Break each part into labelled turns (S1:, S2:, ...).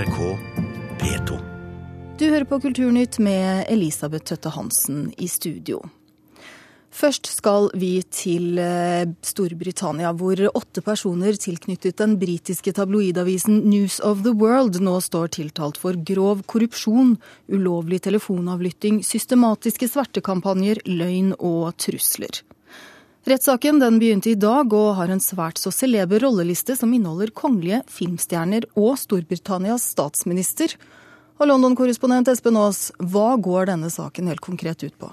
S1: NRK P2.
S2: Du hører på Kulturnytt med Elisabeth Tøtte Hansen i studio. Først skal vi til eh, Storbritannia, hvor åtte personer tilknyttet den britiske tabloidavisen News of the World nå står tiltalt for grov korrupsjon, ulovlig telefonavlytting, systematiske svertekampanjer, løgn og trusler. Rettssaken den begynte i dag og har en svært så celeber rolleliste som inneholder kongelige, filmstjerner og Storbritannias statsminister. Og London-korrespondent Espen Aas, hva går denne saken helt konkret ut på?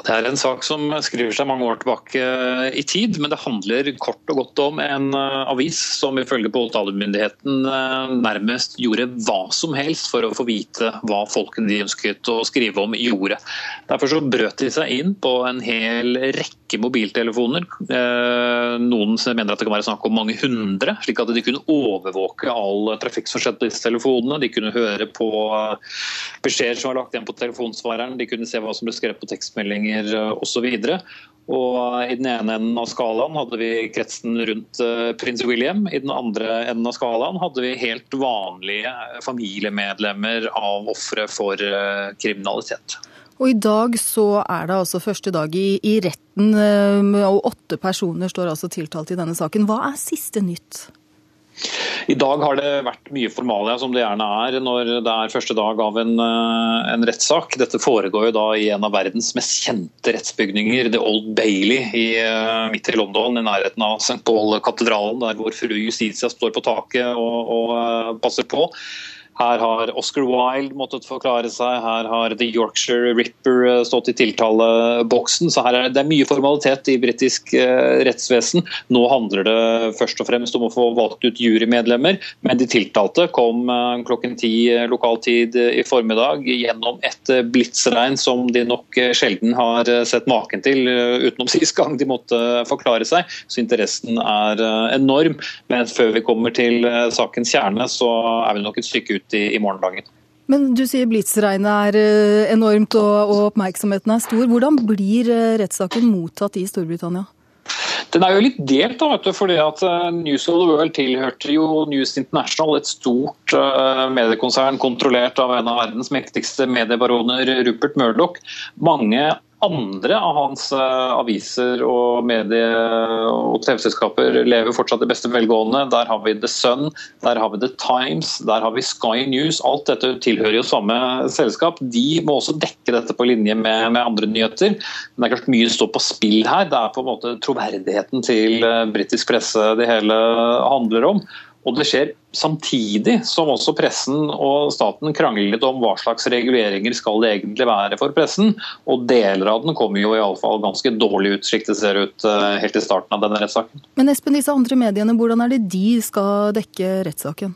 S3: Det er en sak som skriver seg mange år tilbake i tid, men det handler kort og godt om en eh, avis som ifølge påtalemyndigheten eh, nærmest gjorde hva som helst for å få vite hva folkene de ønsket å skrive om, gjorde. Derfor så brøt de seg inn på en hel rekke mobiltelefoner. Eh, noen mener at det kan være snakk om mange hundre, slik at de kunne overvåke all trafikk som skjedde på disse telefonene. De kunne høre på beskjeder som var lagt igjen på telefonsvareren, de kunne se hva som ble skrevet på tekstmeldinger eh, osv. Og I den ene enden av skalaen hadde vi kretsen rundt eh, prins William. I den andre enden av skalaen hadde vi helt vanlige familiemedlemmer av ofre for eh, kriminalitet.
S2: Og I dag så er det altså første dag i, i retten, og åtte personer står altså tiltalt i denne saken. Hva er siste nytt?
S3: I dag har det vært mye formalia, som det gjerne er når det er første dag av en, eh, en rettssak. Dette foregår jo da i en av verdens mest kjente rettsbygninger, The Old Bailey i, eh, midt i London, i nærheten av St. Paul-katedralen, der hvor fru Justitia står på taket og, og eh, passer på. Her har Oscar Wilde måttet forklare seg, her har The Yorkshire Ripper eh, stått i tiltaleboksen. Så her er det mye formalitet i britisk eh, rettsvesen. Nå handler det først og fremst om å få valgt ut jurymedlemmer, men de tiltalte kom eh, klokken ti lokal tid i formiddag gjennom et blitsregn som de nok sjelden har sett maken til, utenom sist gang de måtte forklare seg. Så interessen er enorm. Men før vi kommer til sakens kjerne, så er vi nok et stykke ut ut i, i morgendagen.
S2: Men du sier blitsregnet er eh, enormt og, og, oppmerksomheten er stor. Hvordan blir eh, rettssaken mottatt i Storbritannia?
S3: Den er jo litt delt, da, vet du, fordi at eh, News of the World tilhørte jo News International, et stort mediekonsern kontrollert av en av verdens mektigste mediebaroner, Rupert Murdoch. Mange andre av hans uh, aviser og medie- og TV-selskaper lever fortsatt i beste velgående. Der har vi The Sun, der har vi The Times, der har vi Sky News. Alt dette tilhører jo samme selskap. De må også dekke dette på linje med, med andre nyheter. Men det er klart mye står på spill her. Det er på en måte troverdigheten til uh, britisk presse det hele handler om. Og det skjer samtidig som også pressen og staten krangler litt om hva slags reguleringer skal det egentlig være for pressen. Og deler av den kommer jo iallfall ganske dårlig ut, slik det ser ut eh, helt i starten av denne rettssaken.
S2: Men Espen, disse andre mediene, hvordan er det de skal dekke rettssaken?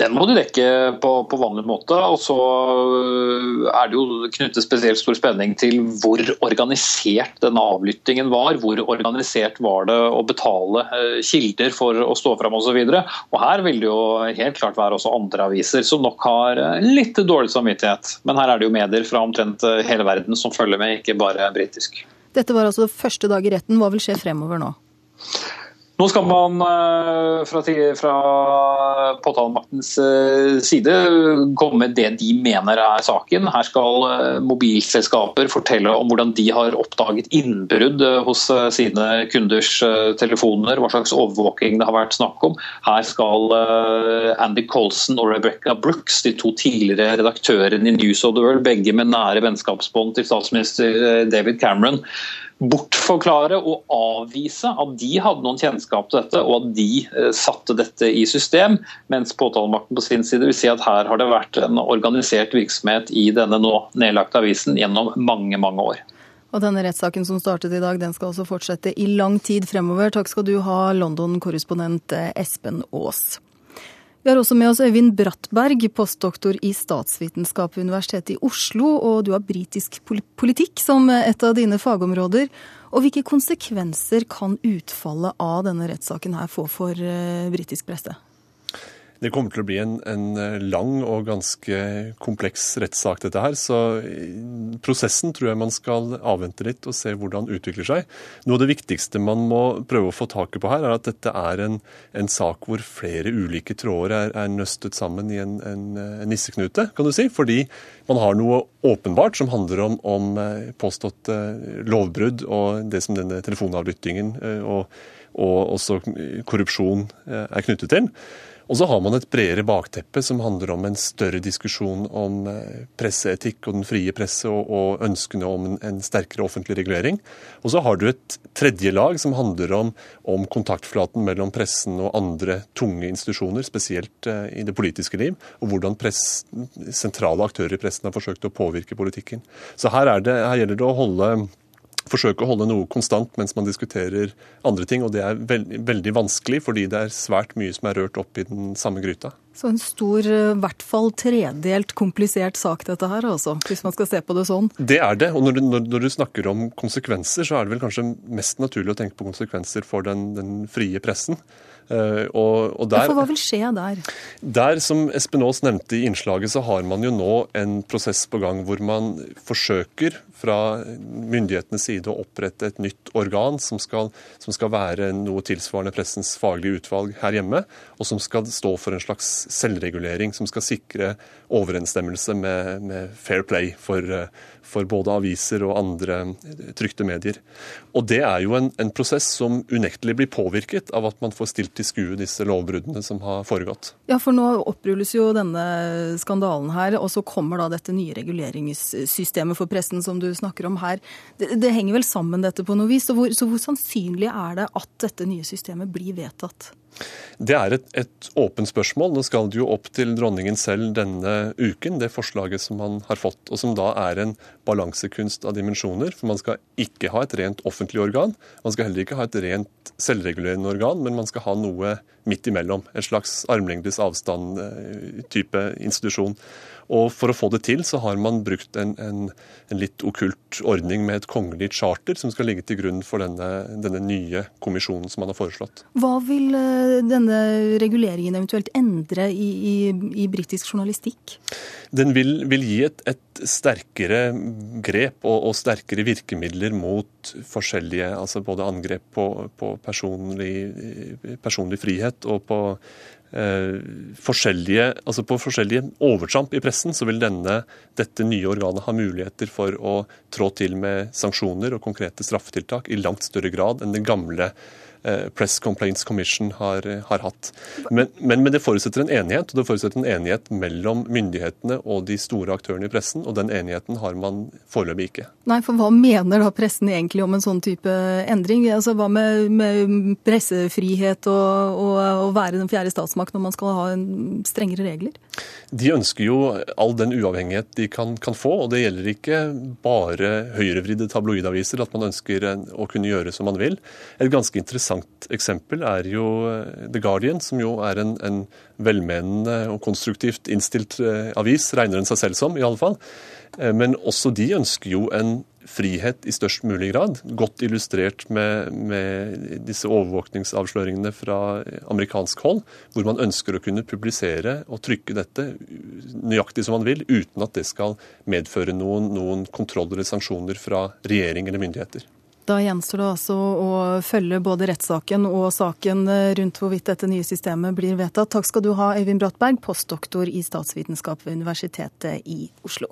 S3: Den må du dekke på, på, vanlig måte. og Så øh, er det jo knyttet spesielt stor spenning til hvor organisert denne avlyttingen var. Hvor organisert var det å betale øh, kilder for å stå fram osv. Her vil det jo helt klart være også andre aviser som nok har øh, litt dårlig samvittighet. Men her er det jo medier fra omtrent hele verden som følger med, ikke bare britisk.
S2: Dette var altså første dag i retten. Hva vil skje fremover nå?
S3: Nå skal man eh, fra, fra påtalemaktens eh, side komme med det de mener er saken. Her skal eh, mobilselskaper fortelle om hvordan de har oppdaget innbrudd hos sine kunders telefoner, hva slags overvåking det har vært snakk om. Her skal Andy Colson og Rebecca Brooks, de to tidligere redaktørene i News of the World, begge med nære vennskapsbånd til statsminister David Cameron, bortforklare og avvise at de hadde noen kjennskap til dette, og at de eh, satte dette i system. Mens påtalemakten på sin side vil si at her har det vært en organisert virksomhet i denne nå nedlagte avisen gjennom mange, mange år.
S2: Og denne rettssaken som startet i dag, den skal også fortsette i lang tid fremover. Takk skal du ha, London-korrespondent eh, Espen Aas. Vi har også med oss Øyvind Brattberg, postdoktor i statsvitenskap ved Universitetet i Oslo, og du har britisk politikk som et av dine fagområder. Og hvilke konsekvenser kan utfallet av denne rettssaken her få for uh, britisk presse?
S1: Det kommer til å bli en, en, eh, lang og ganske kompleks rettssak, dette her. Så prosessen tror jeg man skal avvente litt og se hvordan utvikler seg. Noe av det viktigste man må prøve å få taket på her, er at dette er en, en sak hvor flere ulike tråder er, er nøstet sammen i en, en, nisseknute, kan du si. Fordi man har noe åpenbart som handler om, om eh, påstått lovbrudd og det som denne telefonavlyttingen og, og også korrupsjon er knyttet til. Og så har man et bredere bakteppe som handler om en større diskusjon om eh, presseetikk og den frie presse, og, og ønskene om en, en, sterkere offentlig regulering. Og så har du et tredje lag som handler om, om kontaktflaten mellom pressen og andre tunge institusjoner, spesielt uh, i det politiske liv, og hvordan press, sentrale aktører i pressen har forsøkt å påvirke politikken. Så her, det, her gjelder det å holde forsøke å holde noe konstant mens man diskuterer andre ting. Og det er veldig, veldig vanskelig, fordi det er svært mye som er rørt opp i den samme gryta.
S2: Så en stor, i hvert fall tredelt komplisert sak dette her, altså, hvis man skal se på det sånn?
S1: Det er det. Og når du, når du, snakker om konsekvenser, så er det vel kanskje mest naturlig å tenke på konsekvenser for den, den frie pressen.
S2: Uh, og, og der, hva vil skje der?
S1: Der, som Espen Aas nevnte i innslaget, så har man jo nå en prosess på gang hvor man forsøker fra myndighetenes side å opprette et nytt organ som skal, som skal være noe tilsvarende pressens faglige utvalg her hjemme, og som skal stå for en slags selvregulering, som skal sikre overensstemmelse med, med fair play for, for, både aviser og andre trykte medier. Og Det er jo en, en prosess som unektelig blir påvirket av at man får stilt til skue disse lovbruddene som har foregått.
S2: Ja, for nå opprulles jo denne skandalen her, og så kommer da dette nye reguleringssystemet for pressen som du snakker om her. Det, det henger vel sammen dette på noe vis. Så hvor, så hvor sannsynlig er det at dette nye systemet blir vedtatt?
S1: Det er et, et, åpent spørsmål. Nå skal det jo opp til dronningen selv denne uken, det forslaget som han har fått. Og som da er en balansekunst av dimensjoner. For man skal ikke ha et rent offentlig organ. Man skal heller ikke ha et rent selvregulerende organ, men man skal ha noe midt imellom. En slags armlengdes avstand-type eh, institusjon. Og For å få det til så har man brukt en, en, en litt okkult ordning med et kongelig charter som skal ligge til grunn for denne, denne, nye kommisjonen som man har foreslått.
S2: Hva vil eh, denne reguleringen eventuelt endre i, i, i britisk journalistikk?
S1: Den vil, vil gi et, et, sterkere grep og, og, sterkere virkemidler mot forskjellige altså Både angrep på, på personlig, personlig frihet og på Eh, forskjellige, altså på forskjellige overtramp i pressen, så vil denne, dette nye organet ha muligheter for å trå til med sanksjoner og konkrete straffetiltak i langt større grad enn det gamle Press Complaints Commission har, har hatt. Men, men, men, det forutsetter en enighet, og det forutsetter en enighet mellom myndighetene og de store aktørene i pressen, og den enigheten har man foreløpig ikke.
S2: Nei, for hva mener da pressen egentlig om en sånn type endring? Altså Hva med, med pressefrihet og, og, og være den fjerde statsmakt når man skal ha strengere regler?
S1: De ønsker jo all den uavhengighet de kan, kan få, og det gjelder ikke bare høyrevridde tabloidaviser at man ønsker å kunne gjøre som man vil. Et ganske interessant interessant eksempel er jo eh, The Guardian, som jo er en, en velmenende og konstruktivt innstilt eh, avis, regner den seg selv som, i alle fall. Eh, men også de ønsker jo en frihet i størst mulig grad. Godt illustrert med, med, disse overvåkningsavsløringene fra amerikansk hold, hvor man ønsker å kunne publisere og trykke dette nøyaktig som man vil, uten at det skal medføre noen, noen kontroll eller sanksjoner fra regjering eller myndigheter.
S2: Da gjenstår det altså å følge både rettssaken og saken rundt hvorvidt dette nye systemet blir vedtatt. Takk skal du ha, Øyvind Brattberg, postdoktor i statsvitenskap ved Universitetet i Oslo.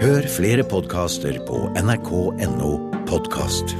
S4: Hør flere podkaster på nrk.no podkast.